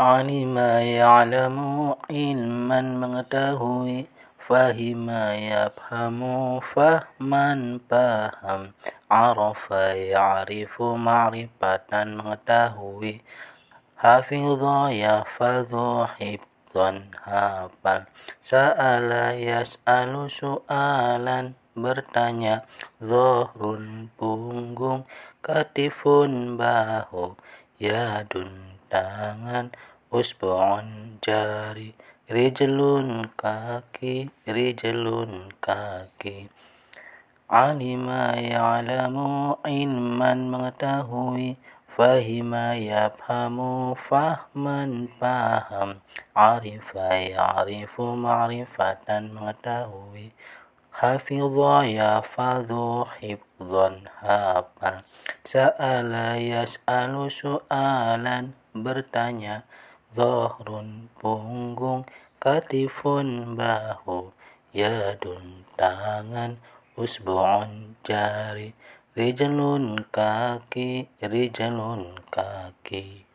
علم يعلم علما مغتاهوي فهم يفهم فهما فهم عرف يعرف معرفة مغتهوي حفظ يحفظ حفظا هافل سأل يسأل سؤالا برتانيا ظهر Zohrun كتف باهو يا yadun tangan usbu'un jari rijlun kaki rijlun kaki. Alima ya'lamu ilman mengetahui fahima yafhamu fahman paham arifa ya'rifu ma'rifatan mengetahui hafidha yafadhu hifdhan hafal sa'ala yas'alu su'alan. Bertanya Zohrun punggung katifun bahu yadun tangan usbu'un jari rijlun kaki rijlun kaki